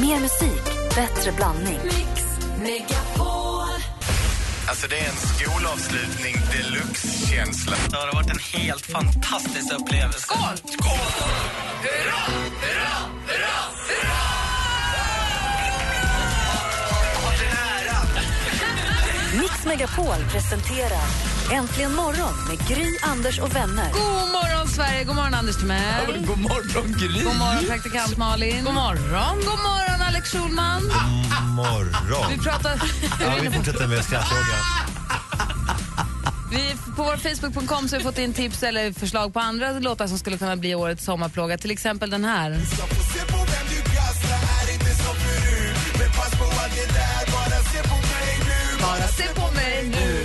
Mer musik, bättre blandning. Alltså det är en skolavslutning deluxe-känsla. Det har varit en helt fantastisk upplevelse. Skål! Skål! Mix Megapol presenterar Äntligen morgon med Gry, Anders och vänner. God morgon, Sverige! God morgon, Anders Timell. God morgon, Gry! God morgon, praktikant Malin. God morgon, God morgon Alex Schulman. morgon. Vi pratar... Ja, vi fortsätter med skrattfrågan. Vi, på vår Facebook.com så har vi fått in tips eller förslag på andra låtar som skulle kunna bli årets sommarplåga. Till exempel den här. Bara se på mig nu.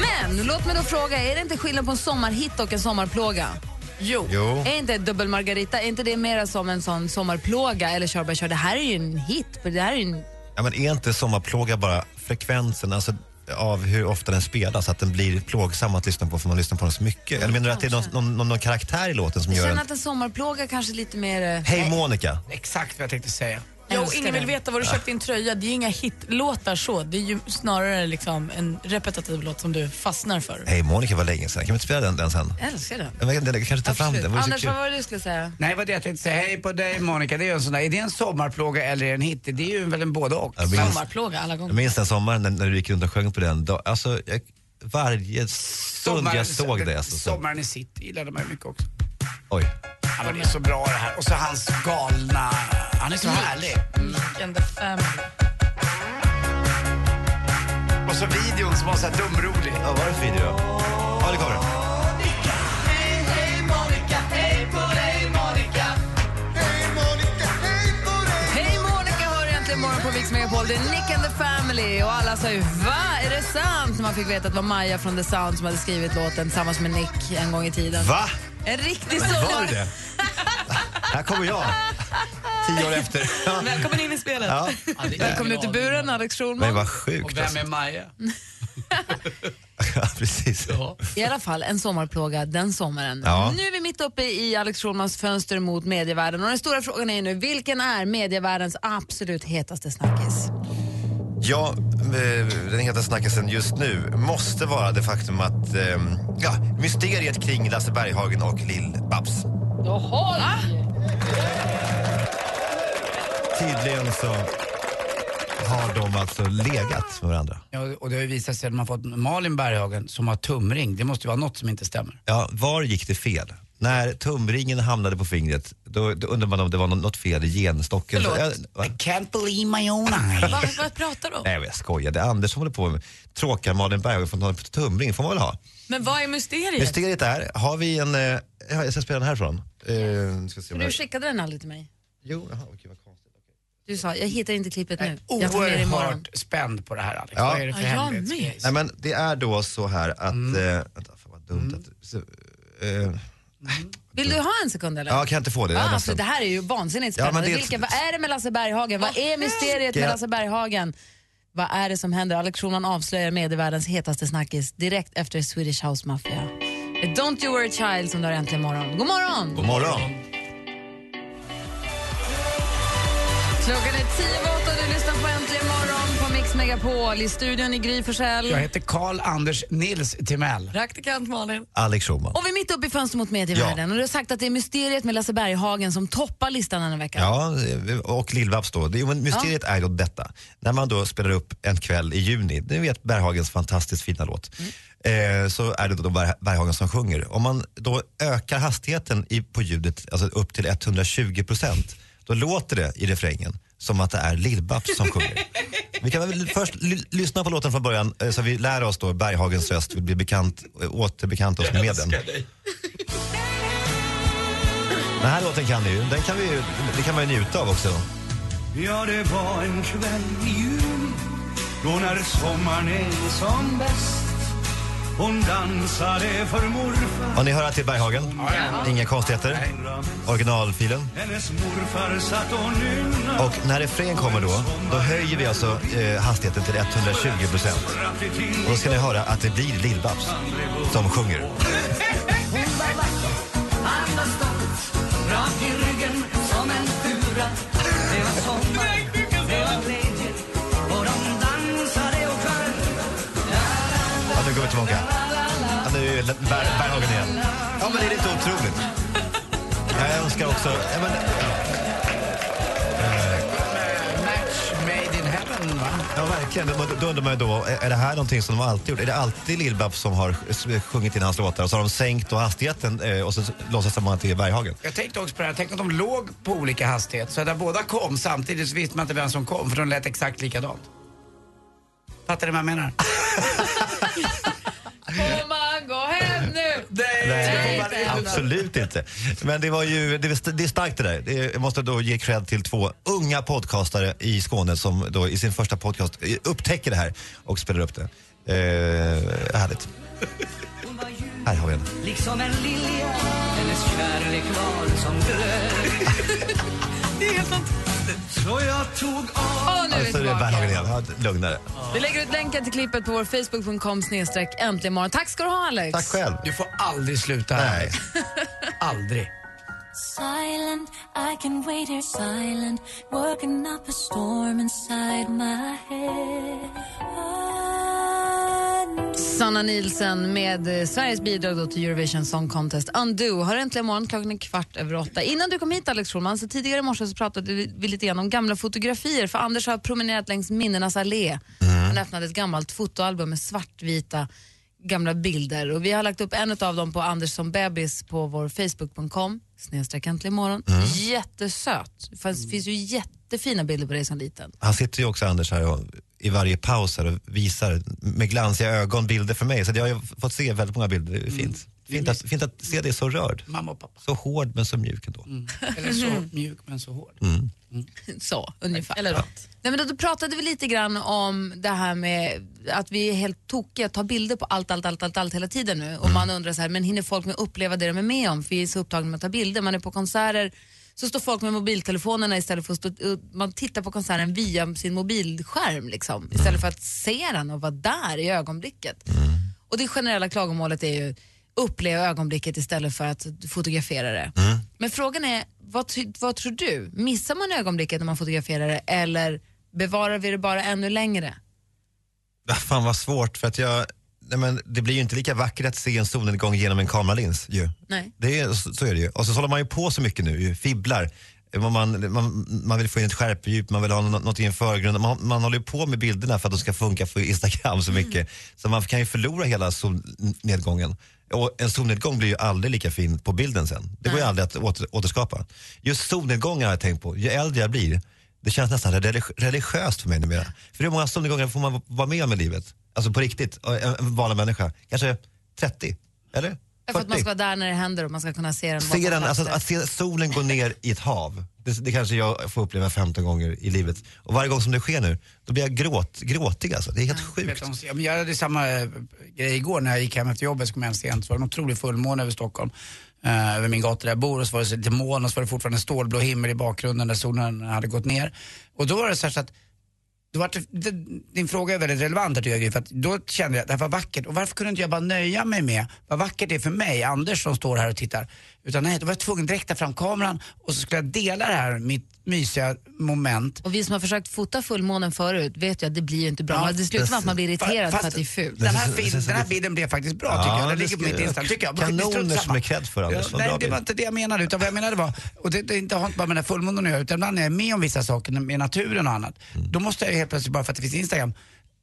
Men låt mig då fråga, är det inte skillnad på en sommarhit och en sommarplåga? Jo. Jo. Är inte Dubbel Margarita, är inte det mer som en sån sommarplåga eller kör bara kör? Det här är ju en hit. Det här är ju en... Ja, men är inte sommarplåga bara frekvensen alltså, av hur ofta den spelas, att den blir plågsam att lyssna på för man lyssnar på den så mycket? Eller menar du att det är någon, någon, någon, någon karaktär i låten som Jag gör känner en... att en sommarplåga kanske lite mer... eh, Hej Monica! Exakt vad jag tänkte säga. Jo, ingen vill veta vad du köpt din tröja. Det är ju inga hitlåtar så. Det är ju snarare liksom en repetitiv låt som du fastnar för. Hej Monica var länge sedan, kan vi inte spela den, den sen? Jag älskar den. Jag, vet, jag kanske tar fram den, det så Anders, kul. vad var det du skulle säga? Nej, vad det jag tänkte säga. Hej på dig Monica. Det är ju en sån där, är det en sommarplåga eller en hit? Det är ju väl en både och. Jag minns, Sommarplåga alla gånger. jag minns den sommaren när, när du gick runt och sjöng på den. Då, alltså, jag, varje stund jag såg det. Alltså, så, Sommaren i city gillade man ju mycket också. oj. Ja, men det är så bra det här. Och så hans galna... Han är så härlig. And the family. Och så videon som var så här dumrolig. Ja, vad var det för video? Ja, det kommer morgon på Mix Megapol. Det är Nick and the Family och alla sa ju va, är det sant? När man fick veta att det var Maja från The Sound som hade skrivit låten tillsammans med Nick en gång i tiden. Va? En riktig Var sommar. det det? Här kommer jag. Tio år efter. Ja. Välkommen in i spelet. Ja. Välkommen ut i buren Alex Men Schulman. vad Och sjukt. vem Alltså. är Maja? Ja, precis. I alla fall en sommarplåga den sommaren. Ja. Nu är vi mitt uppe i Alex Schulmans fönster mot medievärlden och den stora frågan är nu, vilken är medievärldens absolut hetaste snackis? Ja, eh, den heta snackisen just nu måste vara det faktum att eh, ja, mysteriet kring Lasse Berghagen och Lill-Babs. Jaha! Tydligen så har de alltså legat med varandra. Ja, och det har ju visat sig att man fått Malin Berghagen som har tumring. Det måste ju vara något som inte stämmer. Ja, var gick det fel? När tumringen hamnade på fingret, då, då undrar man om det var nå- något fel i genstocken. Förlåt. Ja, va? I can't believe my own eyes. Vad, vad pratar du om? Nej, jag skojar. Det är Anders som håller på med tråkar Malin Berghagen för att hon har tumring. får man väl ha. Men vad är mysteriet? Mysteriet är, har vi en... Eh, ja, jag ska spela den härifrån. Eh, ska se om Du jag... skickade den aldrig till mig. Jo, jaha, okej, vad. Du sa, jag hittar inte klippet nu. Jag tar med det imorgon. Oerhört spänd på det här Alex. Ja. Vad är det för Ja, jag hemlighetsgrej? Nej, men det är då så här att... Mm. Eh, vänta, fan vad dumt att... Så, eh, Vill du ha en sekund eller? ja, kan jag inte få det? Jag är Ah, ledsen. för det här är ju vansinnigt Ja, men spännande. det- Vilka, vad är det med Lasse Berghagen? Vad är mysteriet med Lasse Berghagen? Vad är det som händer? Alex Schulman avslöjar medievärldens hetaste snackis direkt efter Swedish House Mafia. Don't you worry child som du har äntligen morgon. God morgon! God morgon. Klockan är tio över åtta och du lyssnar på Äntligen morgon på Mix Megapol. I studion i Gry Forssell. Jag heter Karl Anders Nils Timell. Praktikant Malin. Alex Schulman. Och vi är mitt uppe i fönster mot medievärlden. Och du har sagt att det är mysteriet med Lasse Berghagen som toppar listan den här veckan. Ja, och Lill-Babs då. Men mysteriet är då detta. När man då spelar upp en kväll i juni, ni vet Berghagens fantastiskt fina låt, eh, så är det då Berg, Berghagen som sjunger. Om man då ökar hastigheten i, på ljudet alltså upp till 120 procent, då låter det i refrängen som att det är Lill-Babs som sjunger. Vi kan väl först ly- lyssna på låten från början eh, så vi lär oss då Berghagens röst, vi blir bekant, eh, återbekanta oss med den. Den här låten kan ni ju, den kan vi, ju- det kan man ju njuta av också. Ja, det var en kväll i juni då när sommaren är som bäst Hon dansade för morfar Och ni hör att det är Berghagen? Inga konstigheter? Originalfilen? Hennes morfar satt och nynnade Och när refrängen kommer då, då höjer vi alltså eh, hastigheten till 120 procent. Och då ska ni höra att det blir Lill-Babs som sjunger. Han var stolt Ber- Berghagen igen. Ja, men det är lite otroligt. Jag önskar också... Ja, men, va? ja, verkligen. Då, då undrar man ju då, är är det här någonting som de alltid gjort? Är det alltid Lill-Babs som har sjungit in hans låtar och så har de sänkt då hastigheten eh, och så låtsas man att det är Berghagen? Jag tänkte också på det här, tänk om de låg på olika hastighet så när båda kom samtidigt så visste man inte vem som kom för de lät exakt likadant. Fattar du vad jag menar? Får man gå hem nu? Nej, inte ännu. absolut inte. Men det var ju, det, är det är starkt det där. Det jag måste då ge cred till två unga podcastare i Skåne som då i sin första podcast eh, upptäcker det här och spelar upp det. Eh, härligt. Här har vi den. Liksom en lilja Hennes kärlek var som glöd Det är helt fantastiskt. Så jag tog av Och nu är vi Alltså, det är tillbaka. Igen. Ja, lugnare. Vi lägger ut länken till klippet på vår facebook.com snedstreck äntligen morgon. Tack ska du ha Alex. Tack själv. Du får aldrig sluta Nej. här. Aldrig. Silent, I can wait here silent, working up a storm inside my head. Sanna Nielsen med eh, Sveriges bidrag till Eurovision Song Contest. Undo har äntligen morgon, klockan är kvart över åtta. Innan du kom hit Alex Schulman, så tidigare i morse så pratade vi lite grann om gamla fotografier. För Anders har promenerat längs minnenas allé. Han öppnade ett gammalt fotoalbum med svartvita gamla bilder. Och vi har lagt upp en av dem på Anders som bebis på vår facebook.com snedstreck äntligen morgon. Jättesöt. Det finns, finns ju jättefina bilder på dig som liten. Han sitter ju också Anders här och, i varje paus här och visar med glansiga ögon bilder för mig. Så jag har ju fått se väldigt många bilder. Det är fint. Fint, att, fint att se dig så rörd. Mamma och pappa. Så hård men så mjuk ändå. Eller så mjuk men så hård. Så, ungefär. Eller rätt. Nej, men då, då pratade vi lite grann om det här med att vi är helt tokiga, tar bilder på allt, allt, allt, allt, allt hela tiden nu. Och man undrar så här, men hinner folk med uppleva det de är med om? För vi är så upptagna med att ta bilder. Man är på konserter så står folk med mobiltelefonerna istället för att stå, man tittar på konserten via sin mobilskärm liksom, istället för att se den och vara där i ögonblicket. Och det generella klagomålet är ju uppleva ögonblicket istället för att fotografera det. Men frågan är, vad, vad tror du? Missar man ögonblicket när man fotograferar det eller bevarar vi det bara ännu längre? Fan vad svårt för att jag, nej men det blir ju inte lika vackert att se en solnedgång genom en kameralins ju. Nej. Det är, så så är det ju. Och så håller man ju på så mycket nu, ju, fibblar. Man, man, man, vill få in ett skärpedjup, man vill ha nå- något i en förgrund. Man, man håller ju på med bilderna för att de ska funka för Instagram så mycket. Så man kan ju förlora hela solnedgången. Och en solnedgång blir ju aldrig lika fin på bilden sen. Det går ju aldrig att åter, återskapa. Just solnedgångar har jag tänkt på. Ju äldre jag blir, det känns nästan religi- religiöst för mig numera. För hur många solnedgångar får man vara med om i livet? Alltså på riktigt, en, en vanlig människa. Kanske 30? Eller? Ja, För att man 40? ska vara där när det händer och man ska kunna se den. Se den, alltså, att se solen gå ner i ett hav, det, det kanske jag får uppleva 15 gånger i livet. Och varje gång som det sker nu, då blir jag gråt, gråtig alltså. Det är helt Vet sjukt. du, ja, men jag hade samma eh, grej igår när jag gick hem efter jobbet så kom jag hem sent. Så var det en otrolig fullmåne över Stockholm. eh, över min gata där jag bor och så var det lite moln och så var det fortfarande stålblå himmel i bakgrunden där solen hade gått ner. Och då var det så, här så att då var det, det, din fråga är väldigt relevant att jag, för att då kände jag att det här var vackert. Och varför kunde inte jag bara nöja mig med vad vackert det är för mig, Anders som står här och tittar. Utan nej, då var jag tvungen att direkt ta fram kameran och så skulle jag dela det här, mitt mysiga moment. Och vi som har försökt fota fullmånen förut vet ju att det blir ju inte bra. Ja, det slutar med att man blir irriterad Fast för att det är fult. Den här, film, den här bilden blev faktiskt bra tycker Ja, jag. Den det ligger på mitt Instagram tycker jag. Kanoner som är cred för, Anders. Vad nej, det var inte det jag menade. Utan vad jag menade var, och det, det inte har inte bara med den här fullmånen att göra, utan ibland när jag är med om vissa saker med naturen och annat. Mm. Då måste jag helt plötsligt, bara för att det finns Instagram,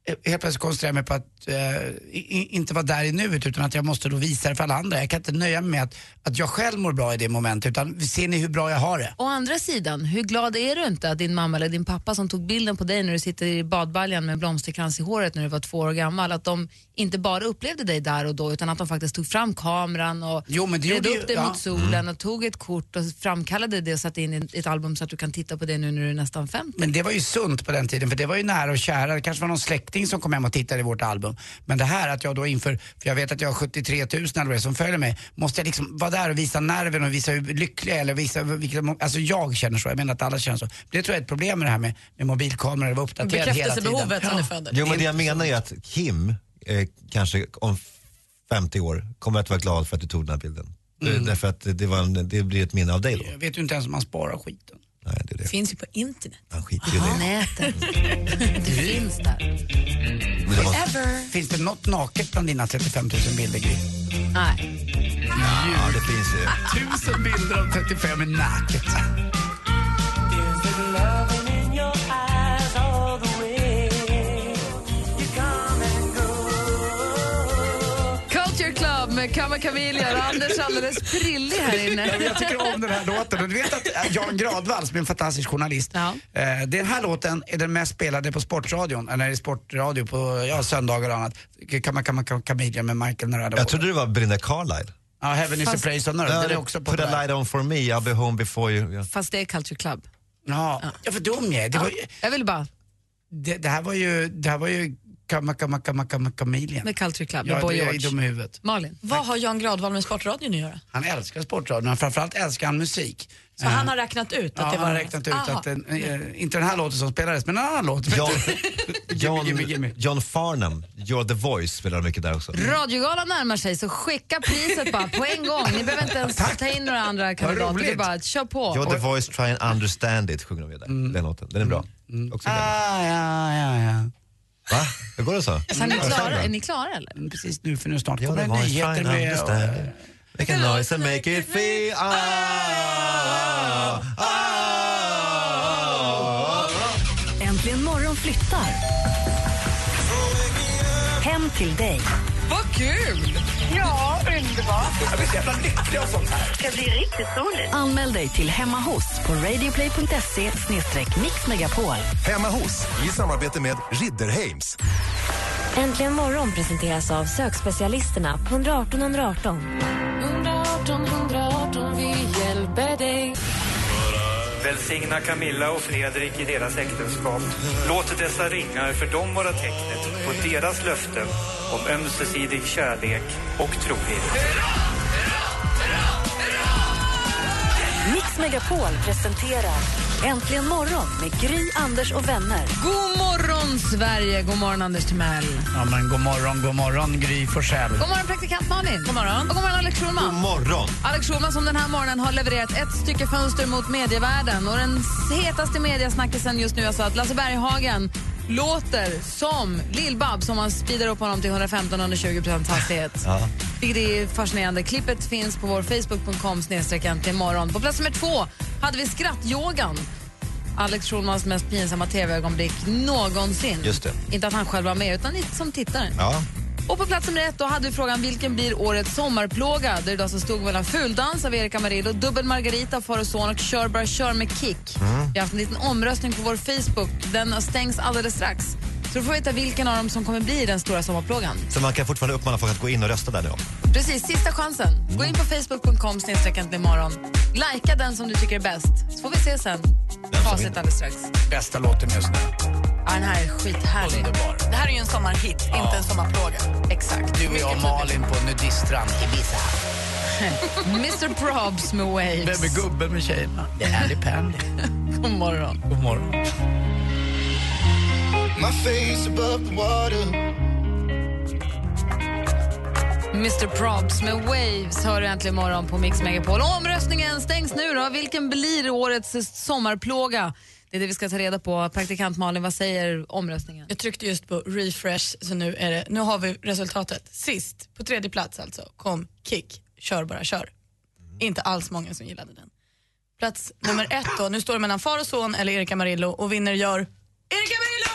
eh, helt plötsligt koncentrera mig på att eh, inte vara där i nuet utan att jag måste då visa det för alla andra. Jag kan inte nöja mig med att, att jag själv mår bra i det momentet utan ser ni hur bra jag har det? Å andra sidan, hur glad är du inte att din mamma eller din pappa som tog bilden på dig när du sitter i badbaljan med blomsterkrans i håret när du var två år gammal, att de inte bara upplevde dig där och då utan att de faktiskt tog fram kameran och Jo, men det upp dig ja. mot solen och tog ett kort och framkallade det och satte in i ett album så att du kan titta på det nu när du är nästan 50. Men det var ju sunt på den tiden för det var ju nära och kära. Det kanske var någon släkting som kom hem och tittade i vårt album. Men det här att jag då inför, för jag vet att jag har 73 000 eller det som följer mig, måste jag liksom vara där och visa nerven och visa hur lycklig jag är eller visa vilka, alltså jag känner så, jag menar att alla känner så. Det tror jag är ett problem med det här med, med mobilkameror, att vara uppdaterad hela tiden. Bekräftelsebehovet som Ja. det föder. Jo men det jag menar är att Kim, eh, kanske om 50 år, kommer att vara glad för att du tog den här bilden. Eh, Därför att det, var en, det blir ett minne av dig då. Jag vet ju inte ens om man sparar skiten. Nej, det är det. finns ju på internet. Han skiter i det. Nätet, det finns där. Men det måste- Finns det något naket bland dina 35 000 bilder Gry? Nej. Ja, det finns ju. Tusen bilder av 35 i naket. Kamma Camilla och Anders är alldeles prillig här Ja, inne. Jag tycker om den här låten. Du vet att äh, Jan Gradvall, som är en fantastisk journalist, Ja. eh, den här låten är den mest spelade på Sportradion, eller i sportradio på ja, söndagar och annat. Kamma Kamma Kamma Camilla med Michael Narada. Jag trodde det var Belinda Carlisle. Ja, Heaven is a Fast- place on earth. Den är också Put a light on for me, I'll be home before you. Ja. Fast det är Culture Club. Ja, ja för dum jag är. Det, var, ju- Jag vill bara det, det här var ju, det här var ju Kamma Kamma Kamma Kamma Chameleon. med Culture Club med Boy jag är George. dum i huvudet. Malin. Vad har Jan Gradvall med Sportradion att göra? Han älskar sportradio, men framförallt älskar han musik. Så han har räknat ut att Ja, det han var... har räknat ut Aha. att den, eh, inte den här låten som spelades, men en annan låt. John, Gimme, gimme, gimme. John, John Farnham, You're the voice, spelar mycket där också. Radiogalan närmar sig så skicka priset bara på en gång. Ni behöver inte ens ta in några andra kandidater. Det är bara att kör på. You're the voice, try and understand it, sjunger de ju där. Den låten. Den är bra. Också gammal. Ah, ja, ja, ja. Va? Hur går det så? Så är, ni Ja, klara? är ni klara eller? Precis nu, för nu snart You're kommer det nyheter med... it. Make a noise and make it feel... Ah, ah, ah. Äntligen morgon flyttar. Hem till dig. Vad kul! Ja, underbart. Jag blir så jävla lycklig av sånt här. Det blir riktigt roligt. Anmäl dig till Hemma hos på radioplay.se mixmegapol. Hemma hos, i samarbete med Ridderheims. Äntligen morgon presenteras av sökspecialisterna på 118 118. 118 118, vi hjälper dig. Välsigna Camilla och Fredrik i deras äktenskap. Låt dessa ringar för dem vara tecknet på deras löften om ömsesidig kärlek och trohet. Mix Megapol presenterar Äntligen morgon med Gry, Anders och vänner. God morgon Sverige! God morgon Anders Timell. Ja, men god morgon, god morgon Gry Forssell. God morgon praktikant Malin. God morgon. Och god morgon Alex God Schulman. morgon! Alex Schulman som den här morgonen har levererat ett stycke fönster mot medievärlden. Och den hetaste mediasnackisen just nu är alltså att Lasse Berghagen låter som Lill-Babs om man speedar upp honom till 115-120 hastighet. Ja. Vilket är fascinerande. Klippet finns på vår facebook.com snedstreck äntligen morgon. På plats nummer två hade vi skrattyogan. Alex Schulmans mest pinsamma tv-ögonblick någonsin. Just det. Inte att han själv var med, utan ni som tittare. Ja. Och på plats nummer ett då hade vi frågan vilken blir årets sommarplåga? Där det alltså stod mellan Fuldans av Erika Amarillo, Dubbel Margarita av Far och Son och Kör bara kör med Kick. Vi har haft en liten omröstning på vår Facebook. Den stängs alldeles strax. Så du får veta vilken av dem som kommer bli den stora sommarplågan. Så man kan fortfarande uppmana folk att gå in och rösta där nu. Precis, sista chansen. Gå in på facebook.com imorgon. Lajka den som du tycker är bäst. Så får vi se sen. Facit alldeles strax. Bästa låten just nu. Ja, den här är skithärlig. Underbar. Här är ju en sommarhit, inte en sommarplåga. Exakt. Du och jag och Malin på nudiststrand Ibiza. Mr Probs med Waves. Vem är gubben med tjejerna? Det är Andy Pandy. God morgon. God morgon. My face above the water. Mr Probs med Waves hör du äntligen morgon på Mix Megapol. Omröstningen stängs nu då. Vilken blir årets sommarplåga? Det är det vi ska ta reda på. Praktikant Malin, vad säger omröstningen? Jag tryckte just på refresh så nu, är det, nu har vi resultatet. Sist, på tredje plats alltså, kom Kick, Kör bara kör. Inte alls många som gillade den. Plats nummer ett då, nu står det mellan far och son eller Erika Marillo och vinner gör Erika Marillo!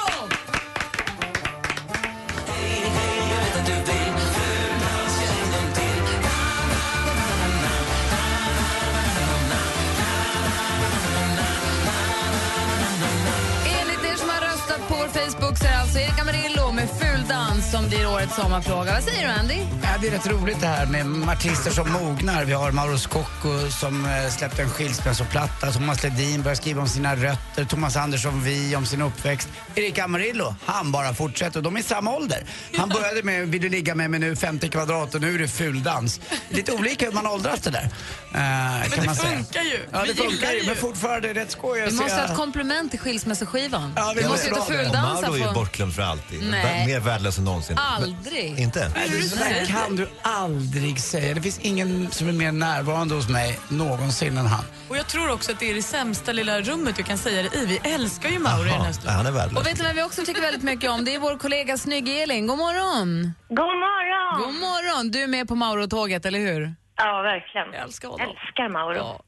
Erik Amarillo är det alltså Erika Marillo med Ful dans som blir årets sommarplåga. Vad säger du Andy? Ja, det är rätt roligt det här med artister som mognar. Vi har Mauro Scocco som eh, släppte en skilsmässoplatta. Thomas Ledin börjar skriva om sina rötter. Thomas Andersson Vi om sin uppväxt. Erik Amarillo, han bara fortsätter. De är i samma ålder. Han började med Vill du ligga med mig nu 50 kvadrat och nu är det fuldans. Lite olika hur man åldras det där. eh, Men kan det man säga. funkar ju. Ja, det Vi funkar ju. Men fortfarande är det rätt skoj att Vi måste ha ett komplement till skilsmässoskivan. Ja, vi vi måste det. fuldansa. Mauro är ju För... bortglömd för alltid. Nej. Vä- Mer värdelös än någonsin. Aldrig. Men, inte? Det där kan du aldrig säga. Det finns ingen som är mer närvarande hos mig någonsin än han. Och jag tror också att det är det sämsta lilla rummet du kan säga det i. Vi älskar ju Mauri i den här han är värdelös. Och vet du vad vi också tycker väldigt mycket om? Det är vår kollega Snygg-Elin. God morgon! God morgon! God morgon! Du är med på Mauro-tåget, eller hur? Ja, verkligen. Jag älskar honom. Älskar Mauro. Ja.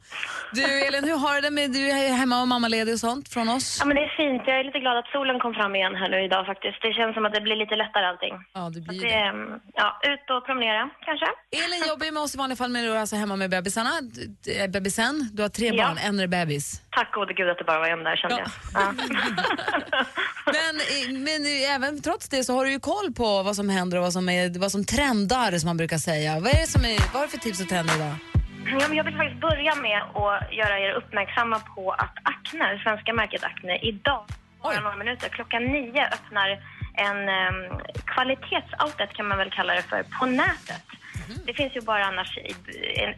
Du Elin, hur har du det med, du är hemma och mammaledig och sånt från oss? Ja, men det är fint. Jag är lite glad att solen kom fram igen här nu idag faktiskt. Det känns som att det blir lite lättare allting. Ja, det blir det, det. mm, ja, ut och promenera kanske. Elin jobbar ju med oss i vanliga fall, men du är alltså hemma med bebisarna. Eh, Bebisen, du har tre Ja. barn, en är bebis. Tack gode gud att det bara var en där kände Ja. jag. Men, eh, men även trots det så har du ju koll på vad som händer och vad som, är, vad som trendar, som man brukar säga. Vad är det, som är, vad är det för tips och trender idag? Ja, men jag vill faktiskt börja med att göra er uppmärksamma på att Acne, det svenska märket Acne, idag, bara några minuter, klockan nio öppnar en um, kvalitetsoutlet kan man väl kalla det för, på nätet. Det finns ju bara annars i,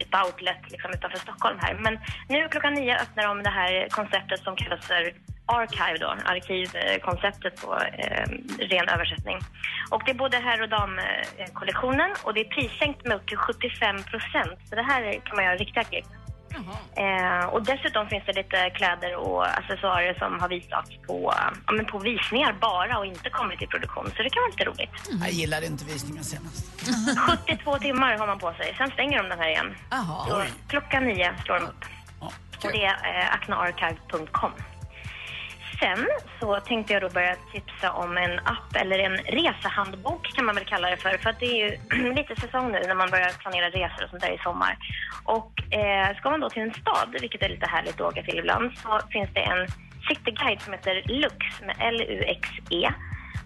ett outlet liksom utanför Stockholm här. Men nu klockan nio öppnar de det här konceptet som kallas för Archive då, arkivkonceptet på eh, ren översättning. Och det är både herr och damkollektionen och det är prissänkt med upp till 75 procent. Så det här kan man göra riktiga klipp. Eh, och dessutom finns det lite kläder och accessoarer som har visats på, ja, men på visningar bara och inte kommit i produktion. Så det kan vara lite roligt. Jag gillade inte visningen senast. 72 timmar har man på sig, sen stänger de den här igen. Aha. Så klockan nio slår de upp. Och det är eh, acnaarchive.com. Sen så tänkte jag då börja tipsa om en app eller en resehandbok kan man väl kalla det för. För att det är ju lite säsong nu när man börjar planera resor och sånt där i sommar. Och eh, ska man då till en stad, vilket är lite härligt att åka till ibland, så finns det en cityguide som heter Lux med L-U-X-E.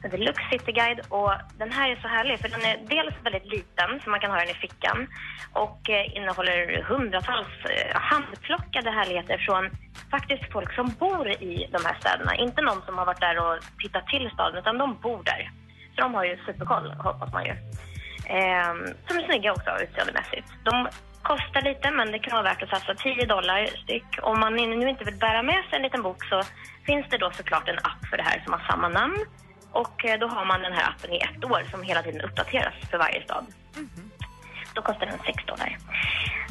Den heter Lux City Guide och den här är så härlig för den är dels väldigt liten så man kan ha den i fickan och eh, innehåller hundratals eh, handplockade härligheter från faktiskt folk som bor i de här städerna. Inte någon som har varit där och tittat till staden utan de bor där. Så de har ju superkoll hoppas man ju. Ehm, som är snygga också utseendemässigt. De kostar lite men det kan vara värt att satsa 10 dollar styck. Om man nu inte vill bära med sig en liten bok så finns det då såklart en app för det här som har samma namn. Och eh, då har man den här appen i ett år som hela tiden uppdateras för varje stad. Då kostar den 6 dollar.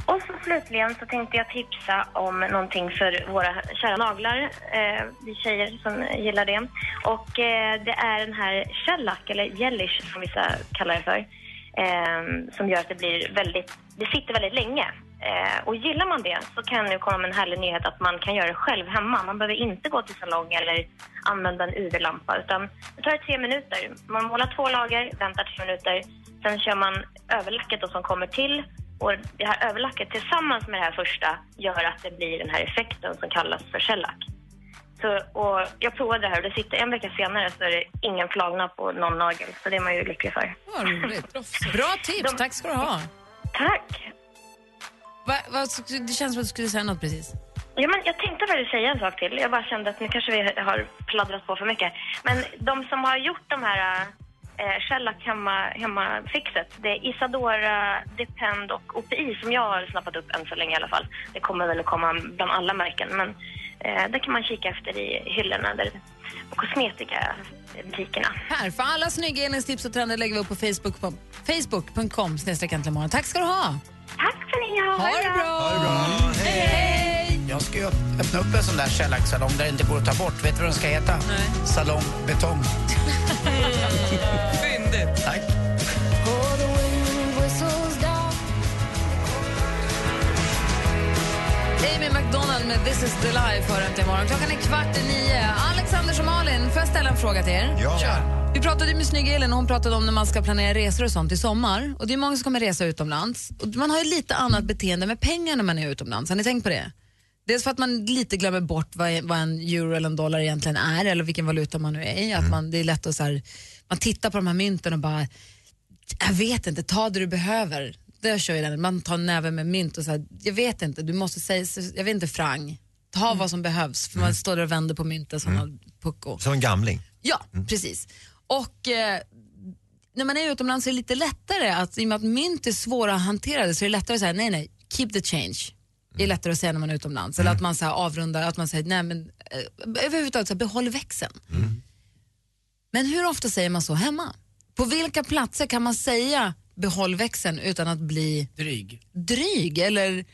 Och så slutligen så tänkte jag tipsa om någonting för våra kära naglar, eh, vi tjejer som gillar det. Och eh, det är den här shellac, eller gelish som vissa kallar det för, eh, som gör att det blir väldigt, det sitter väldigt länge. Eh, och gillar man det så kan nu komma med en härlig nyhet att man kan göra det själv hemma. Man behöver inte gå till salong eller använda en UV-lampa utan det tar tre minuter. Man målar två lager, väntar tre minuter, sen kör man överlacket då som kommer till och det här överlacket tillsammans med det här första gör att det blir den här effekten som kallas för shellac. Så, och jag provade det här och det sitter en vecka senare så är det ingen flagna på någon nagel. Så det är man ju lycklig för. Vad roligt. Bra tips, tack ska du ha. Tack! Va, va, det känns som att du skulle säga något precis. Ja, men jag tänkte faktiskt säga en sak till. Jag bara kände att nu kanske vi har pladdrat på för mycket. Men de som har gjort de här eh, Shellac hemma, hemmafixet, det är Isadora, Depend och OPI som jag har snappat upp än så länge i alla fall. Det kommer väl att komma bland alla märken, men eh, det kan man kika efter i hyllorna där, på kosmetikabutikerna. Här, för alla snygga Elins tips och trender lägger vi upp på Facebook på facebook.com snedstreck. Tack ska du ha. Tack ska ni ha. Ha det bra. Hej! Jag ska ju öppna upp en sån där shellac-salong där det inte går att ta bort. Vet du vad den ska heta? Nej. Salong Betong. Fyndigt. Tack. Amy McDonald med This is the life hör äntligen morgon. Klockan är kvart i nio. Alexander och Malin, får jag ställa en fråga till er? Ja. Vi pratade med snygg Elin och hon pratade om när man ska planera resor och sånt i sommar. Och det är många som kommer resa utomlands. Och man har ju lite annat beteende med pengar när man är utomlands. Har ni tänkt på det? Dels för att man lite glömmer bort vad, vad en euro eller en dollar egentligen är eller vilken valuta man nu är i. Att man, det är lätt att så här, man tittar på de här mynten och bara, jag vet inte, ta det du behöver. Det kör ju den. Man tar en näve med mynt och så här, jag vet inte, du måste säga, jag vet inte frang. Ta vad som behövs för man står där och vänder på mynten som mm. pucko. Som en gamling. Ja, precis. Och eh, när man är utomlands är det lite lättare att, i och med att mynt är svåra att hantera så är det lättare att säga nej, nej, keep the change. Det är lättare att säga när man är utomlands. Eller att man så här, avrundar, att man säger nej men, eh, överhuvudtaget så här, behåll växeln. Men hur ofta säger man så hemma? På vilka platser kan man säga behåll växeln utan att bli Dryg. dryg? Eller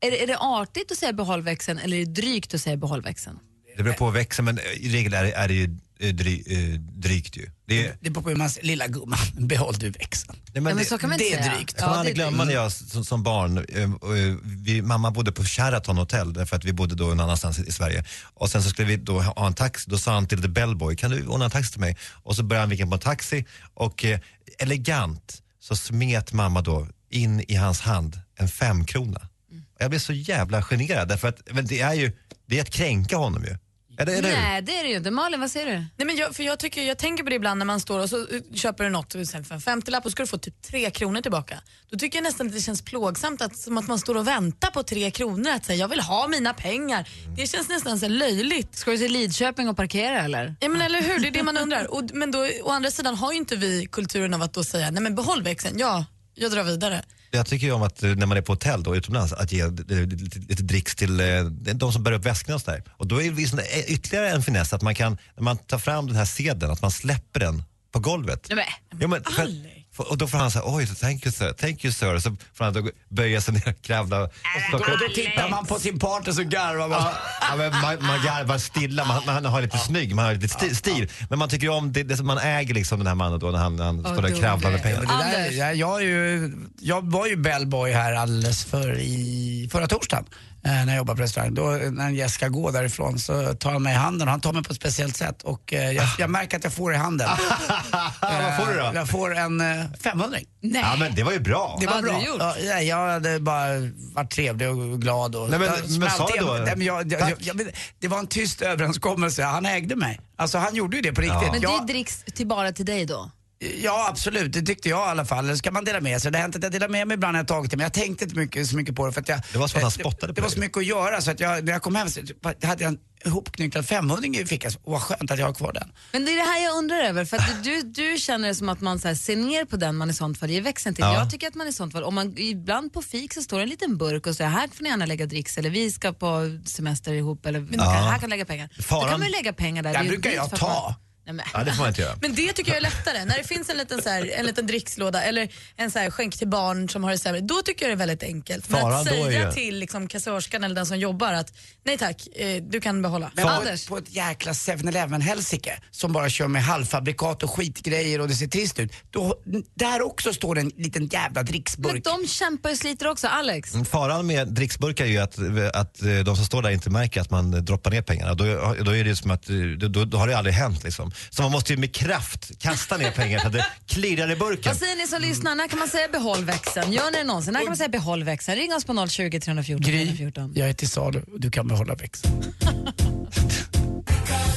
är det, är det artigt att säga behåll växeln eller är det drygt att säga behåll växeln? Det beror på växeln men i regel är, det- är det ju eh, dry, eh, drygt ju. Det är, Det beror på hur man säger, lilla gumman, behåll du växeln. Nej, men det, så kan man det inte är säga. drygt. Jag kommer Ja, aldrig det är glömma när jag som, som barn, eh, eh, vi, mamma bodde på Sheraton hotell därför att vi bodde då någon annanstans i, i Sverige. Och sen så skulle vi då ha en taxi, då sa han till the bellboy, kan du ordna en taxi till mig? Och så började han vinka på en taxi och eh, elegant så smet mamma då in i hans hand en femkrona. Mm. Jag blev så jävla generad därför att men det är ju, det är att kränka honom ju. Är det, är det? Nej, det är det ju inte. Malin, vad säger du? Nej, men jag, för jag, tycker, jag tänker på det ibland när man står och så eh, köper du något för en 50-lapp och ska du få typ tre kronor tillbaka. Då tycker jag nästan att det känns plågsamt att, som att man står och väntar på tre kronor. Att säga jag vill ha mina pengar. Det känns nästan så löjligt. Ska du till Lidköping och parkera eller? Ja, men eller hur, det är det man undrar. Och, men då, å andra sidan har ju inte vi kulturen av att då säga nej men behåll växeln, ja, jag drar vidare. Jag tycker ju om att eh, när man är på hotell då, utomlands, att ge lite, dricks till eh, de som bär upp väskorna och sådär. Och då är det liksom ytterligare en finess att man kan, när man tar fram den här sedeln, att man släpper den på golvet. Nej, Ja, men, för, och då får han säga oj, thank you sir, thank you sir. Så får han då böja sig ner, kravla och Då, plocka upp. då tittar man på sin partner så garvar man. Ja, men man, man garvar stilla, man, man har lite snygg, man har lite sti, stil. Men man tycker om det, det som man äger liksom den här mannen då när han, när han Åh, står där och kravlar med pengarna. Det där, jag, är ju, jag var ju bellboy här alldeles för i förra torsdagen. Eh, när jag jobbade på restaurang. Då, när Jessica går därifrån så tar han mig i handen och han tar mig på ett speciellt sätt och eh, jag, jag märker att jag får i handen. Vad får du då? Eh, Jag får en eh, 500 Nej. Ja men det var ju bra. Det Vad var hade bra. du gjort? Ja, ja, jag hade bara varit trevlig och glad. Och, Nej, men- jag men smälte sa du igen- då? Nej, men jag, jag, Tack. jag, jag, det var en tyst överenskommelse, han ägde mig. Alltså han gjorde ju det på riktigt. Ja. Men det Jag- dricks till bara till dig då? Ja absolut, det tyckte jag i alla fall. Eller ska man dela med sig? Det har hänt att jag delar med mig ibland när jag tagit det men jag tänkte inte mycket, så mycket på det för att jag... Det var som att han spottade det, på det var så mycket att göra så att jag, när jag kom hem så hade jag en ihopknycklad 500 i fickan. Och vad skönt att jag har kvar den. Men det är det här jag undrar över, för att du, du känner det som att man så här, ser ner på den man i sånt fall ger växeln till. Ja. Jag tycker att man i sånt fall, om man ibland på fik så står det en liten burk och säger här får ni gärna lägga dricks eller vi ska på semester ihop eller Ja. här kan lägga pengar. Då Faran- kan man lägga pengar där. Den brukar jag ta. Nej. Ja, det får man inte göra. Men det tycker jag är lättare. När det finns en liten, så här, en liten drickslåda eller en så här, skänk till barn som har det sämre, då tycker jag det är väldigt enkelt. Men Faran att säga ju- till liksom, kassörskan eller den som jobbar att nej tack, eh, du kan behålla. Men på, Anders. ett- på ett jäkla 7-Eleven helsike som bara kör med halvfabrikat och skitgrejer och det ser trist ut. Då, där också står det en liten jävla dricksburk. Men de kämpar och sliter också. Alex, Mm, Faran med dricksburkar är ju att, att eh, de som står där inte märker att man droppar ner pengarna. Då, då är det som att, eh, då, då har det aldrig hänt liksom. Så man måste ju med kraft kasta ner pengar så att det klirrar i burken. vad säger ni som lyssnar? När kan man säga behåll växeln? Gör ni det någonsin? När kan man säga behåll växeln? Ring oss på 020 314 Gry, 314. jag är till salu du kan behålla växeln.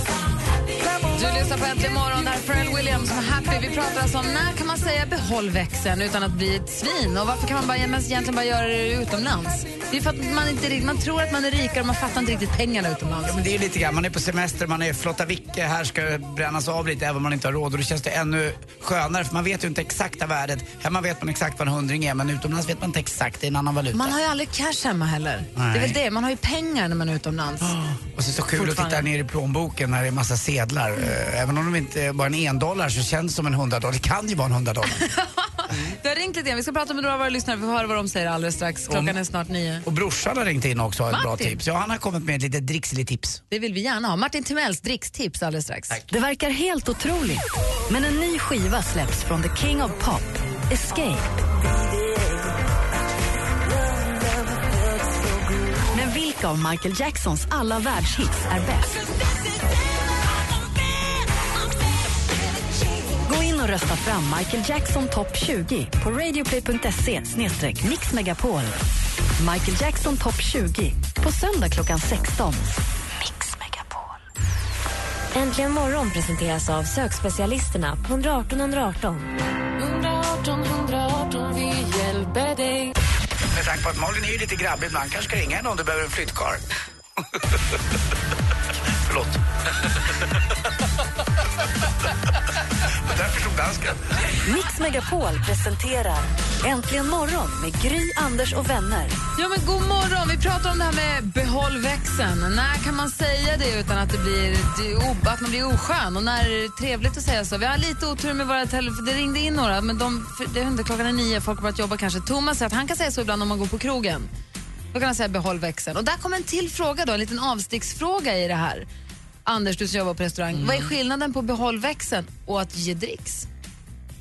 Du lyssnar på Äntligen morgon, där är Pharrell Williams som är happy. Vi pratar alltså om när kan man säga behåll växeln utan att bli ett svin och varför kan man bara, egentligen bara göra det utomlands? Det är för att man, inte, man tror att man är rikare och man fattar inte riktigt pengarna utomlands. Ja, men det är lite grann, man är på semester, man är flotta vicke, här ska det brännas av lite även om man inte har råd och då känns det ännu skönare för man vet ju inte exakta värdet. Hemma vet man exakt vad en hundring är men utomlands vet man inte exakt, det är en annan valuta. Man har ju aldrig cash hemma heller. Det är Nej. väl det, man har ju pengar när man är utomlands. Och så är det så kul att titta ner i plånboken när det är massa sedlar. Eh, Även om de inte är bara en en dollar så känns det som en hundradollar. Det kan ju vara en hundradollar. Vi har ringt lite grann. Vi ska prata med några av våra lyssnare. Vi får höra vad de säger alldeles strax. Klockan är snart nio. Och brorsan har ringt in också har ett bra tips. Ja, han har kommit med ett litet drickselig-tips. Det vill vi gärna ha. Martin Timells drickstips alldeles strax. Det verkar helt otroligt, men en ny skiva släpps från the king of pop, Escape. Men vilka av Michael Jacksons alla världshits är bäst? Och rösta fram Michael Jackson topp 20 på radioplay.se mixmegapol. Michael Jackson topp 20 på söndag klockan 16. Mix Megapol. Äntligen morgon presenteras av sökspecialisterna på 118 118. 118 118, vi hjälper dig. Med tanke på att Malin är lite grabbig ibland kanske ska ringa henne om du behöver en flyttkarl. Förlåt. Dansken. Mix Megapol presenterar Äntligen morgon med Gry, Anders och vänner. Ja, men god morgon. Vi pratar om det här med behåll växeln. När kan man säga det utan att, det blir, att man blir oskön? Och när är det trevligt att säga så? Vi har lite otur med våra telefoner. Det ringde in några, men de, det är inte klockan är nio, folk har börjat jobba kanske. Thomas säger att han kan säga så ibland om man går på krogen. Då kan han säga behåll växeln. Och där kommer en till fråga då, en liten avsticksfråga i det här. Anders, du som jobbar på restaurang. Vad är skillnaden på behåll växeln och att ge dricks?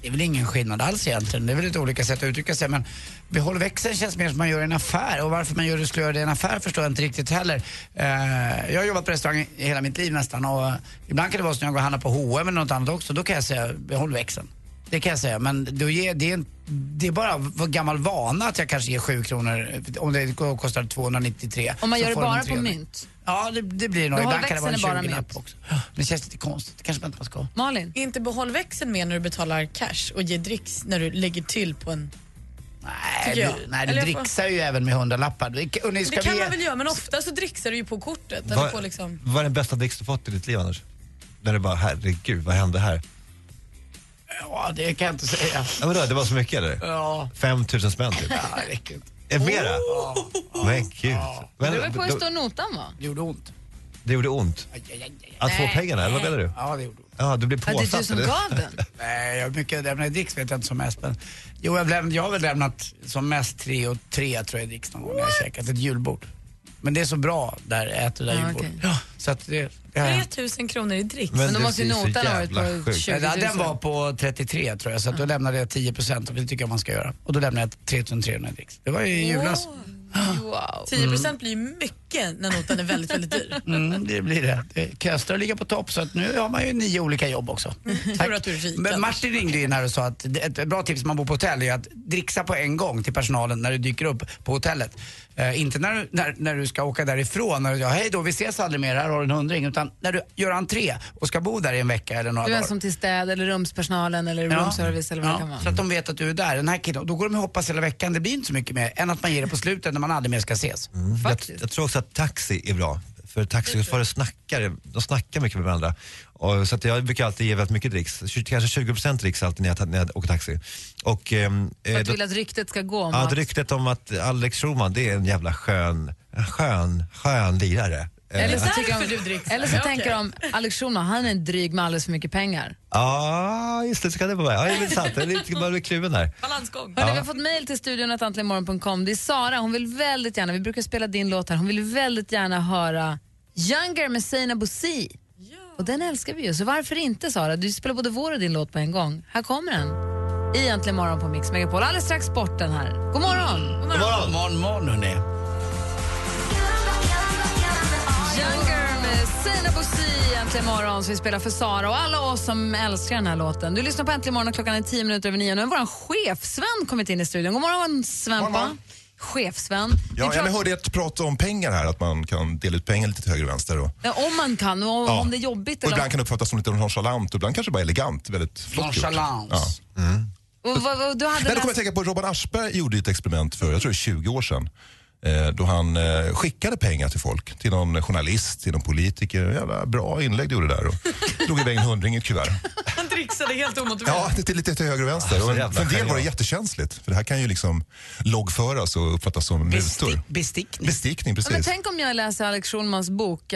Det är väl ingen skillnad alls egentligen. Det är väl lite olika sätt att uttrycka sig. Men behåll växeln känns mer som man gör i en affär. Och varför man gör det, skulle göra det i en affär förstår jag inte riktigt heller. Uh, jag har jobbat på restaurang i hela mitt liv nästan. Och ibland kan det vara så när jag går och handlar på H&M eller något annat också. Då kan jag säga behåll växeln. Det kan jag säga. Men då ger, det, är en, det är bara för gammal vana att jag kanske ger 7 kronor om det kostar 293. Om man gör det bara på mynt? Ja, det, det blir nog. Ibland kan det vara en växeln är bara 20 mynt. också. Det känns lite konstigt. Det kanske man inte ska. Malin? Inte behåll växeln med när du betalar cash och ger dricks när du lägger till på en... Nej, du, nej, du Eller jag får- dricksar ju även med hundralappar. Det, kan vi- man väl göra men ofta så dricksar du ju på kortet. Vad liksom... vad är den bästa dricks du fått i ditt liv Anders? När du bara, herregud, vad hände här? Ja, det kan jag inte säga. Ja, men då, det var så mycket eller? Ja. 5 000 spänn typ? Ja, det räcker inte. Är det mera? Men gud. Men, Du var på hur då- stor notan var? Det gjorde ont. det gjorde ont? Aj, aj, aj, aj. Att få Nej. pengarna, eller vad menar du? Ja, det gjorde ont. Ja, du blev Ja, det är påsatt. du som eller? gav den. Nej, jag har mycket lämnat i dricks vet jag inte som mest. Men, jo, jag, har lämnat, jag har väl lämnat som mest tre och tre tror jag i dricks någon gång när jag har käkat ett julbord. Men det är så bra där, äter det där Ja, julbordet. okej. Ja, så att det, hänt. 3000 kronor i dricks. Men Men då det måste ju notan ha varit på sjukt. 20 000. Ja, den var på 33 tror jag, så att då lämnade jag 10 procent och det tycker jag man ska göra. Och då lämnade jag 3300 i dricks. Det var ju i julas. Wow. 10% blir ju mycket när notan är väldigt, väldigt dyr. Mm, det blir det. det ligger på topp så att nu har man ju nio olika jobb också. Tur att du är rik. Men Martin ringde in här och sa att ett bra tips om man bor på hotell är att dricksa på en gång till personalen när du dyker upp på hotellet. Eh, inte när du, när, när du ska åka därifrån och ja, hej då, vi ses aldrig mer, här har en hundring. Utan när du gör entré och ska bo där i en vecka eller några Du är dagar. som till städ eller rumspersonalen eller Ja. rumsservice eller vad det kan Ja, vara. så att de vet att du är där. Den här killen, då går de och hoppas hela veckan. Det blir inte så mycket mer än att man ger det på slutet när man aldrig mer ska ses. Jag, Faktiskt. jag tror också att taxi är bra. För taxichaufförer snackar, de snackar mycket med varandra. Och, så att jag brukar alltid ge väldigt mycket dricks. Kanske 20% dricks alltid när jag, när jag åker taxi. Och, ehm, För eh, att du vill att ryktet ska gå om Ja, att... ryktet om att Alex Schulman, det är en jävla skön, skön, skön lirare. Eller så, tycker de, eller så Ja, tänker de, Alex Schulman, han är en dryg med alldeles för mycket pengar. Ja, just det, så kan det vara. Ja, det är sant. Jag är lite man blir kluven där. Balansgång. Hörrni, Vi har fått mejl till studion att antligenmorgon.com. Det är Sara, hon vill väldigt gärna, vi brukar spela din låt här, hon vill väldigt gärna höra Younger med Seinabo Bosi. Och den älskar vi ju, så varför inte Sara? Du spelar både vår och din låt på en gång. Här kommer den. I Äntligen morgon på Mix Megapol. Alldeles strax sporten här. God morgon! God morgon, morgon, morgon hörni. Younger med Sina Bosi äntligen morgon. Så vi spelar för Sara och alla oss som älskar den här låten. Du lyssnar på Äntligen morgon och klockan är tio minuter över nio. Nu har vår chefsvän kommit in i studion. God morgon Svempa. Vi Ja, jag hörde ett prat om pengar här, att man kan dela ut pengar lite till höger och vänster. Och, Ja, om man kan och Ja. om det är jobbigt. och Eller... ibland kan det uppfattas som lite nonchalant och ibland kanske bara elegant. Väldigt flott gjort. Ja. Och, vad, du hade Nej, då kommer jag läst... tänka på Robban Aschberg gjorde ett experiment för, jag tror det är 20 år sedan. Eh, då han eh, skickade pengar till folk, till någon journalist, till någon politiker. Jävla bra inlägg du gjorde där. Och drog iväg en hundring i ett kuvert. Han dricksade helt omotiverat. Ja, det är lite till höger och vänster. så Och jävla för en del var det jättekänsligt. För det här kan ju liksom loggföras och uppfattas som mutor. Besti- bestickning. Bestickning, Ja, men precis. tänk om jag läser Alex Schulmans bok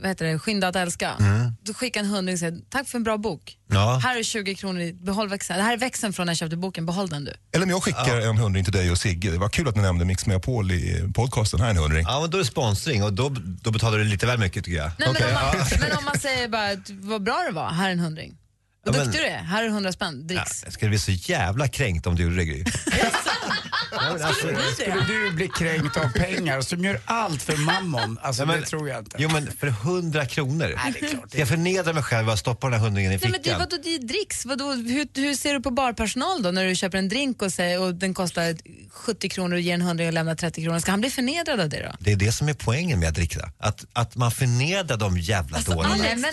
vad heter det? Skynda att älska. Då skickar en hundring och säger tack för en bra bok. Ja. Här är 20 kronor i behåll växeln. Det här är växeln från när jag köpte boken. Behåll den du. Eller om jag skickar en hundring till dig och Sigge. Det var kul att ni nämnde Mix Megapol i podcasten. Här är en hundring. Ja, men då är det sponsring och då, då betalar du lite väl mycket tycker jag. Nej, Okej, men, om man, men om man säger bara att vad bra det var, här är en hundring. Vad Ja, duktig du är, här är 100 spänn, Ja, dricks. jag skulle bli så jävla kränkt om du gjorde det Gry. Ja, men alltså, Skulle du bli kränkt av pengar som gör allt för mammon? Alltså Ja, men- det tror jag inte. Jo men för 100 kronor. Nej, det är klart. Jag förnedra mig själv och stoppa den här hundringen i Nej, men det, fickan? vadå, det är dricks. Vadå, hur, hur ser du på barpersonal då när du köper en drink och, säger, och den kostar 70 kronor och ger en hundring och lämnar 30 kronor? Ska han bli förnedrad av det då? Det är det som är poängen med att dricka. Att, att man förnedrar de jävla dårarna. Nej, Ja, men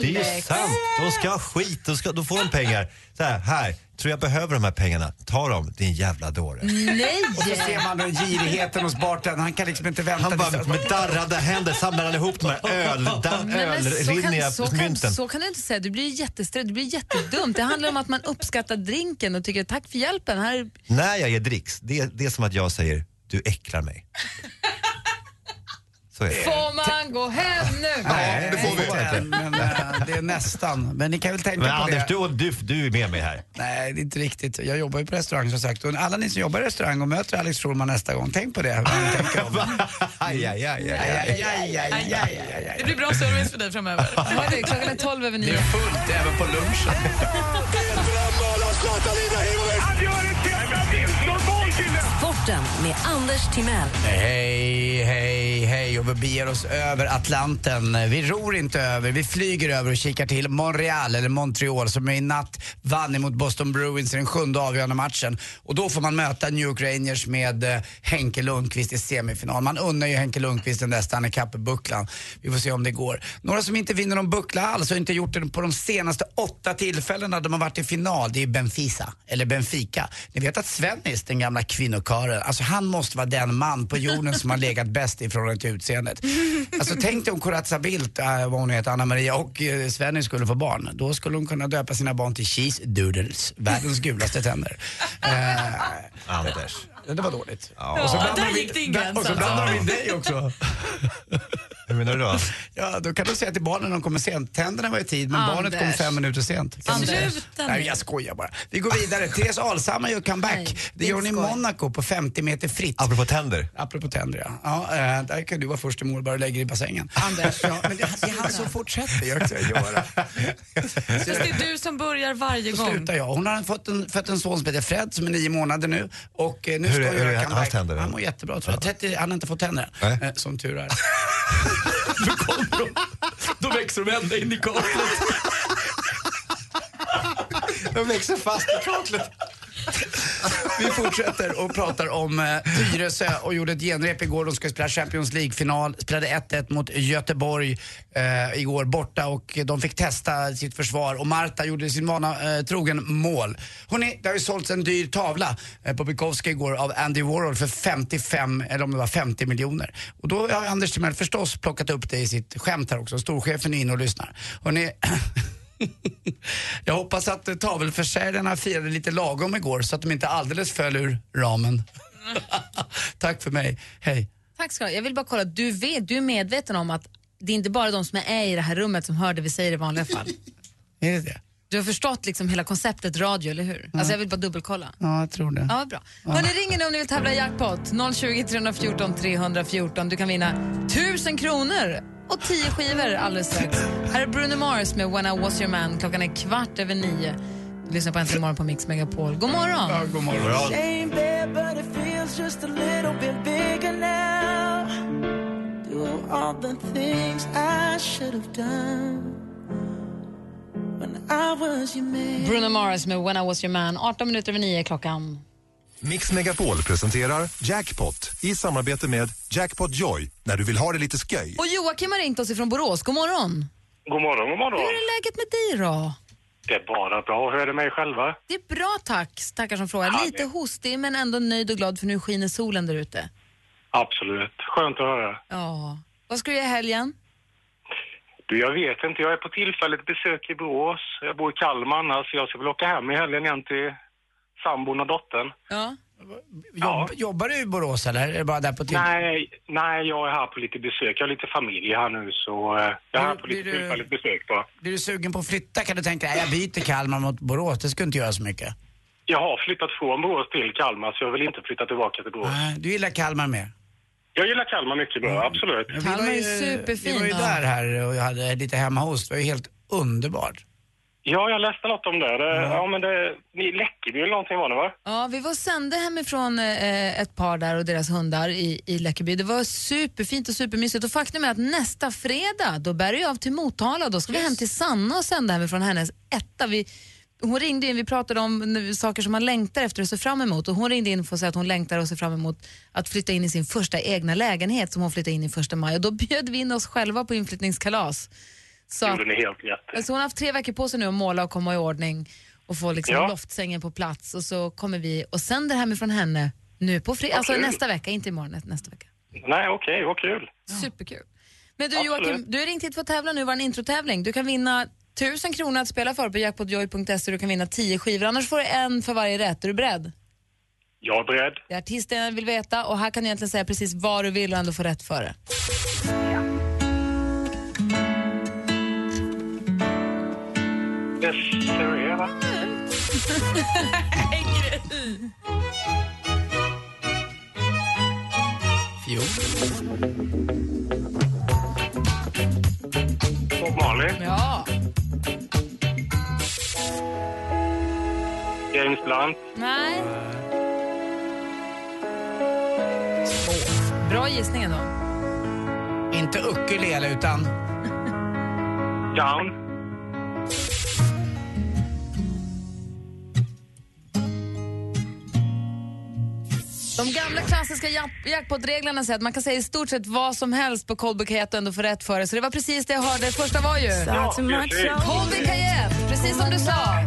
det är ju sant. De ska ha skit, de, ska, de får de pengar. Så här, här, Tror jag behöver de här pengarna? Ta dem, din jävla dåre. Nej! Och så ser man den girigheten hos bartendern. Han kan liksom inte vänta. Han bara med darrande händer samlar han ihop de här ölrinniga mynten. så kan du inte säga, du blir jättestressad, det blir jättedumt. Det handlar om att man uppskattar drinken och tycker tack för hjälpen. Här, När jag ger dricks, det, är- det är som att jag säger du äcklar mig. Så är det. får man gå hem nu? Nej, det får vi inte. Men äh, det är nästan. Men ni kan väl tänka Men på Anders, det. du, du, du är med mig här. Nej, det är inte riktigt. Jag jobbar ju på restaurang som sagt. Och alla ni som jobbar i restaurang och möter Alex Schulman nästa gång, tänk på det. Vad ni tänker om. Aj, aj, aj, aj, Aj, aj. aj, aj, aj, Det aj. blir bra service för dig framöver. Hörru, klockan är 12 över Det 9. är fullt även på lunchen. Sporten med Anders Timell. Hej, hej, hej och vi beger oss över Atlanten. Vi ror inte över, vi flyger över och kikar till Montreal, eller Montreal, som i natt vann emot Boston Bruins i den sjunde avgörande matchen. Och då får man möta New York Rangers med eh, Henke Lundqvist i semifinal. Man unnar ju Henke Lundqvist den där Stanley Cup-bucklan. Vi får se om det går. Några som inte vinner någon buckla alls och inte gjort det på de senaste åtta tillfällena de har varit i final, det är Benfica, eller Benfica. Ni vet att Svennis, den gamla kvinnokören, alltså han måste vara den man på jorden som har legat bäst i förhållande till utseendet. Alltså tänk dig om Corazza Bildt, äh, vad hon heter, Anna-Maria och eh, äh, Svenny skulle få barn. Då skulle hon kunna döpa sina barn till Cheese Doodles, världens gulaste tänder. Äh, Anders det var dåligt. Ja. Och så Ja, blandar där de gick in- din gräns Och så alltså. blandar de in dig också. Hur menar du då? Ja, då kan du säga till barnen när de kommer sent. Tänderna var i tid, men barnet kom fem minuter sent. Kan du Anders. säga? Sluta Nej, nu. jag skojar bara. Vi går vidare. Therese Alshammar gör comeback. Nej, det gör hon i skoj. Monaco på 50 meter fritt. Apropå tänder. Apropå tänder ja. ja eh, där kan du vara först i mål bara du lägger i bassängen. Anders. Ja, men det, det är han som fortsätter. Jag ska göra. Fast det är du som börjar varje Så gång. slutar jag. Hon har fått en, fått en son som heter Fred som är nio månader nu. Och eh, nu Hur hur göra är hans tänder? Han mår jättebra tror jag. 30, han har inte fått tänder än. Eh, som tur är. Då kommer de. Då växer de ända in i kaklet. De växer fast i kaklet. Vi fortsätter och pratar om eh, Tyresö och gjorde ett genrep igår. De ska spela Champions League-final. Spelade 1-1 mot Göteborg eh, igår borta och de fick testa sitt försvar och Marta gjorde sin vana eh, trogen mål. Hörrni, det har ju sålts en dyr tavla eh, på Bukowski igår av Andy Warhol för 55, eller om det var 50 miljoner. Och då har Anders Timell förstås plockat upp det i sitt skämt här också. Storchefen är inne och lyssnar. Hörrni, Jag hoppas att eh, tavelförsäljarna firade lite lagom igår så att de inte alldeles föll ur ramen. Tack för mig, hej. Tack ska du. Jag vill bara kolla, du, vet, du är medveten om att det är inte bara de som är i det här rummet som hör det vi säger i vanliga fall. Är det det? Du har förstått liksom hela konceptet radio, eller hur? Alltså jag vill bara dubbelkolla. Ja, jag tror det. Ja, bra. Hörni, ringer nu om ni vill tävla i jackpot. 020 314 314. Du kan vinna 1000 kronor och 10 skivor alldeles strax. Här är Bruno Mars med When I was your man. Klockan är kvart över nio. Du lyssnar på Äntligen morgon på Mix Megapol. God morgon! Ja, god morgon. Bruno Mars med When I was your man. 18 minuter över nio klockan. Mix Megapol presenterar Jackpot i samarbete med Jackpot Joy när du vill ha det lite sköj. Och Joakim har ringt oss ifrån Borås. God morgon! God morgon, god morgon. Hur är läget med dig då? Det är bara bra. Hur är det med er själva? Det är bra tack, tackar som frågar. Ja, Lite det- hostig men ändå nöjd och glad för nu skiner solen där ute. Absolut. Skönt att höra. Ja. Vad ska du göra i helgen? Du, jag vet inte. Jag är på tillfälligt besök i Borås. Jag bor i Kalmar annars. Jag ska väl åka hem i helgen igen till sambon och dottern. Ja. Jobb, Jobbar du i Borås eller är det bara där på till? Nej, nej, jag är här på lite besök. Jag har lite familj här nu så eh, jag är här på Blir lite tillfälligt besök bara. Blir du sugen på att flytta kan du tänka dig, jag byter Kalmar mot Borås, det skulle inte göra så mycket. Jag har flyttat från Borås till Kalmar så jag vill inte flytta tillbaka till Borås. Nej, Du gillar Kalmar mer? Jag gillar Kalmar mycket bra, absolut. Vi Kalmar är ju- superfin, Vi var ju ja. där här och jag hade lite hemma hos, det var ju helt underbart. Ja, jag läste något om det. det ja, men det... Ni Läckeby eller någonting var det va? Ja, vi var sände hemifrån eh, ett par där och deras hundar i, i Läckeby. Det var superfint och supermysigt och faktum är att nästa fredag då bär jag av till Motala. Då ska vi hem till Sanna och sända hemifrån hennes etta. Vi, hon ringde in, vi pratade om saker som man längtar efter och ser fram emot och hon ringde in för att säga att hon längtar och ser fram emot att flytta in i sin första egna lägenhet som hon flyttade in i första maj och då bjöd vi in oss själva på inflyttningskalas. Så gjorde ni helt rätt. så hon har haft tre veckor på sig nu att måla och komma i ordning. och få liksom Ja. loftsängen på plats och så kommer vi och sänder hemifrån henne nu på fredag, alltså nästa vecka, inte imorgon, nä- nästa vecka. Nej, okej, vad kul. Superkul. Men du Absolut. Joakim, du har ringt hit för att tävla nu, var en introtävling. Du kan vinna tusen kronor att spela för på jackpotjoy.se, du kan vinna tio skivor, annars får du en för varje rätt. Är du beredd? Jag är beredd. Det är artisten vill veta och här kan du egentligen säga precis vad du vill och ändå få rätt för det. Desiree, va? Bob Marley. Ja. James Blunt. Nej. Bra gissning ändå. Inte ukulele utan... Down. Klassiska jack- jackpot-reglerna säger att man kan säga i stort sett vad som helst på Colby Kajet och ändå få rätt för det. Så det var precis det jag hörde. Första var ju... Ja, precis. Colby Kajet, precis som du sa.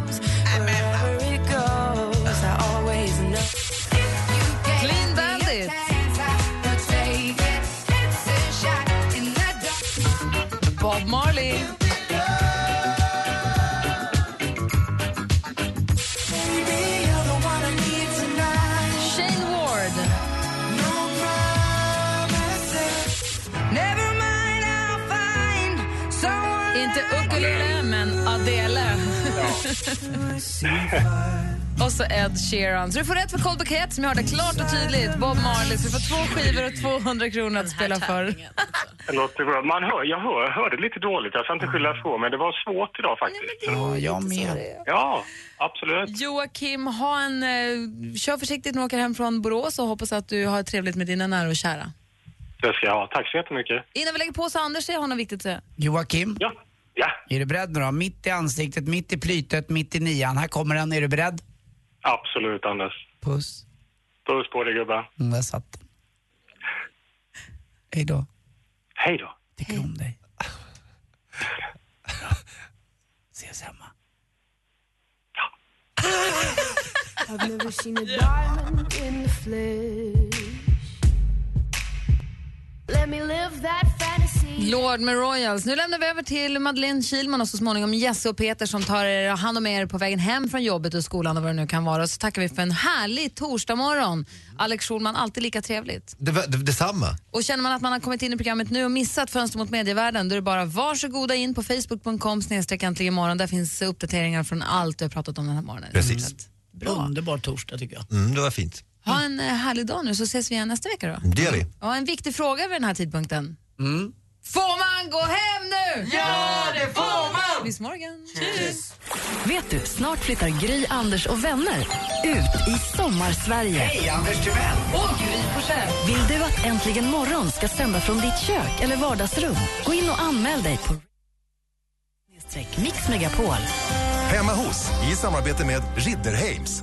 Clean Bandit. Bob Marley. Ukulele, men Adele. och så Ed Sheeran. Så du får rätt för Colby Kajet som jag hörde klart och tydligt. Bob Marley. Så du får två skivor och 200 kronor att spela för. Låter bra. Man hör, jag hör, hörde lite dåligt, jag ska inte skylla ifrån men det var svårt idag faktiskt. Ja, jag med. Ja, absolut. Joakim, ha en, eh, kör försiktigt när du åker hem från Borås och hoppas att du har trevligt med dina nära och kära. Det ska jag ha. Tack så jättemycket. Innan vi lägger på så Anders, jag har något viktigt att säga. Joakim? Ja. Ja. Är du beredd nu då? Mitt i ansiktet, mitt i plytet, mitt i nian. Här kommer den. Är du beredd? Absolut, Anders. Puss. Puss på dig, gubbar. Mm, där satt den. Hej då. Hej då. Tycker om dig. Ses hemma. I've never seen a diamond in the flesh. Lord med Royals. Nu lämnar vi över till Madeleine Kilman och så småningom Jesse och Peter som tar er hand om er på vägen hem från jobbet och skolan och vad det nu kan vara. Och så tackar vi för en härlig torsdagmorgon. Alex Schulman, alltid lika trevligt. Det, det, detsamma. Och känner man att man har kommit in i programmet nu och missat Fönster mot medievärlden, då är det bara varsågoda in på facebook.com snedstreck äntligen imorgon. Där finns uppdateringar från allt vi har pratat om den här morgonen. Precis. Underbar torsdag tycker jag. Mm, det var fint. Ha en eh, härlig dag nu så ses vi igen nästa vecka då. Det gör vi. Ja, en viktig fråga vid den här tidpunkten. Får man gå hem nu? Ja, det får man! Bis morgon. Vet du, snart flyttar Gry, Anders och vänner ut i sommarsverige. Hej, Anders Timell! Och Gry Forssell. Vill du att Äntligen morgon ska sända från ditt kök eller vardagsrum? Gå in och anmäl dig på Mix Megapol. Hemma hos, i samarbete med Ridderheims.